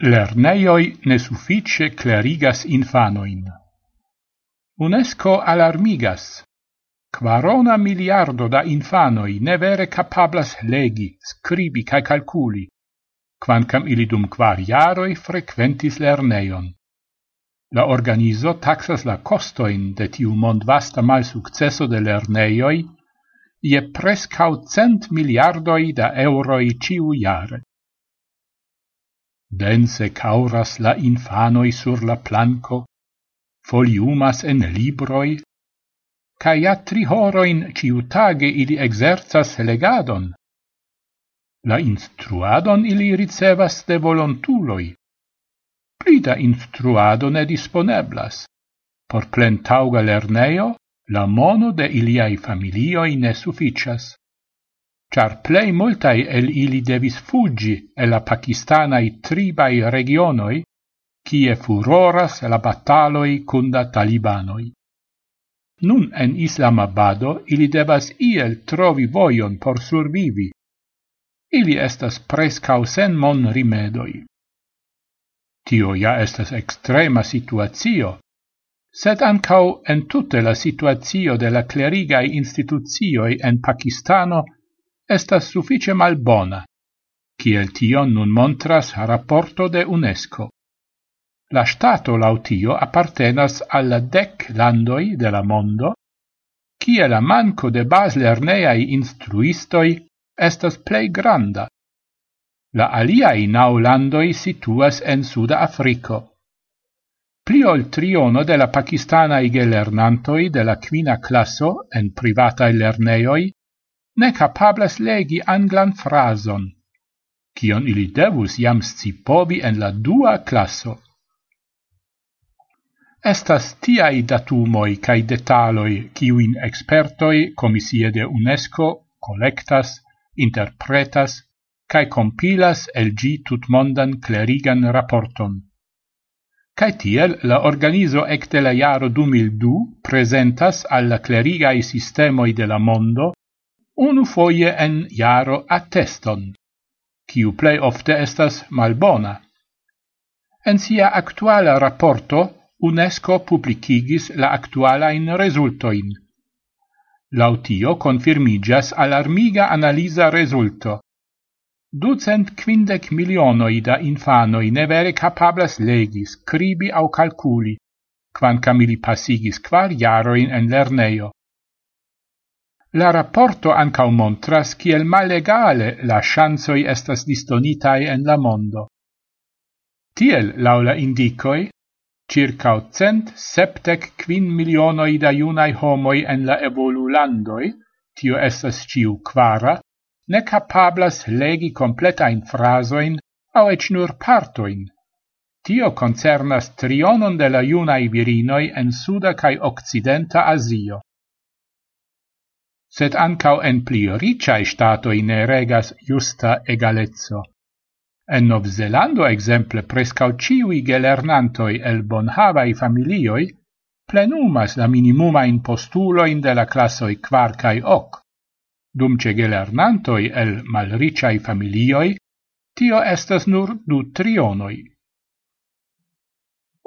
Lerneioi ne suffice clerigas infanoin. UNESCO alarmigas. Quarona miliardo da infanoi ne vere capablas legi, scribi cae calculi, quancam ili dum quar iaroi frequentis lerneion. La organizo taxas la costoin de tiu mondvasta mal successo de lerneioi ie prescau cent miliardoi da euroi ciu iare dense cauras la infanoi sur la planco, foliumas en libroi, ca ja tri horoin ciutage ili exerzas legadon. La instruadon ili ricevas de volontuloi. Plida instruado ne disponeblas. Por plentauga lerneo, la mono de iliai familioi ne sufficias char plei multae el ili devis fuggi e la pakistanai tribai regionoi, cie furoras la battaloi cunda talibanoi. Nun en Islamabado ili devas iel trovi voion por survivi. Ili estas prescau sen mon rimedoi. Tio ja estas extrema situazio, sed ancau en tutte la situazio de la clerigai instituzioi en Pakistano estas suffice malbona, kiel tion nun montras rapporto de UNESCO. La Stato lautio appartenas alla dec landoi de la mondo, kie la manco de bas lerneai instruistoi estas plei granda. La aliai nau landoi situas en Suda Africo. Pli ol triono de la pakistanae gelernantoi de la quina classo en privatae lerneioi ne capablas legi anglan frason, cion ili devus iam scipovi en la dua classo. Estas tiai datumoi cae detaloi ciuin expertoi comisie de UNESCO collectas, interpretas, cae compilas el gi tutmondan clerigan raporton. Cae tiel la organizo ecte la jaro 2002 presentas alla clerigai sistemoi de la mondo unu foie en jaro atteston, quiu plei ofte estas malbona. En sia actuala rapporto UNESCO publicigis la actualain resultoin. Lautio confirmigas alarmiga analisa resulto. Ducent quindec milionoi da infanoi ne vere capablas legis, scribi au calculi, quancam ili passigis quar iaroin en lerneio. La rapporto ancau montras kiel malegale la chansoi estas distonitai en la mondo. Tiel, laula indicoi, circa cent septec quin milionoi da iunai homoi en la evolulandoi, tio estas ciu quara, ne capablas legi completain frasoin au ec nur partoin. Tio concernas trionon de la iunai virinoi en Suda cae Occidenta Asio sed ancau en pli ricai statoi ne regas justa egalezzo. En Nov Zelando exemple prescau ciui gelernantoi el bonhavai familioi plenumas la minimuma in postuloin de la classoi quarcae hoc. Dumce gelernantoi el malricai familioi, tio estas nur du trionoi.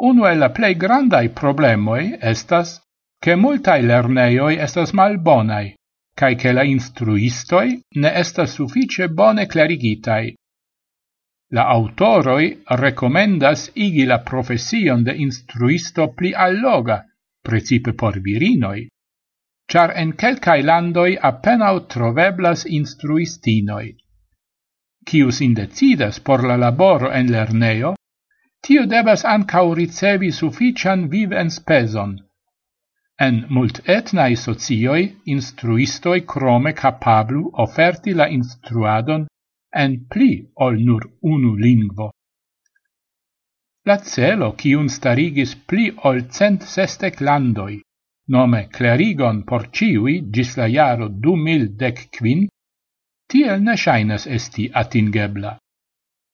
Uno el la plei grandai problemoi estas che multai lerneioi estas malbonai, cae che la instruistoi ne esta suffice bone clarigitai. La autoroi recomendas igi la profession de instruisto pli alloga, precipe por virinoi, char en quelcae landoi appenao troveblas instruistinoi. Cius indecidas por la laboro en lerneo, tio debas ancau ricevi suffician vivenspezon, En mult multetnai socioi instruistoi crome capablu offerti la instruadon en pli ol nur unu lingvo. La celo cium starigis pli ol cent sestec landoi, nome clerigon por ciui gis la jaro du mil dec quin, tiel ne shainas esti atingebla.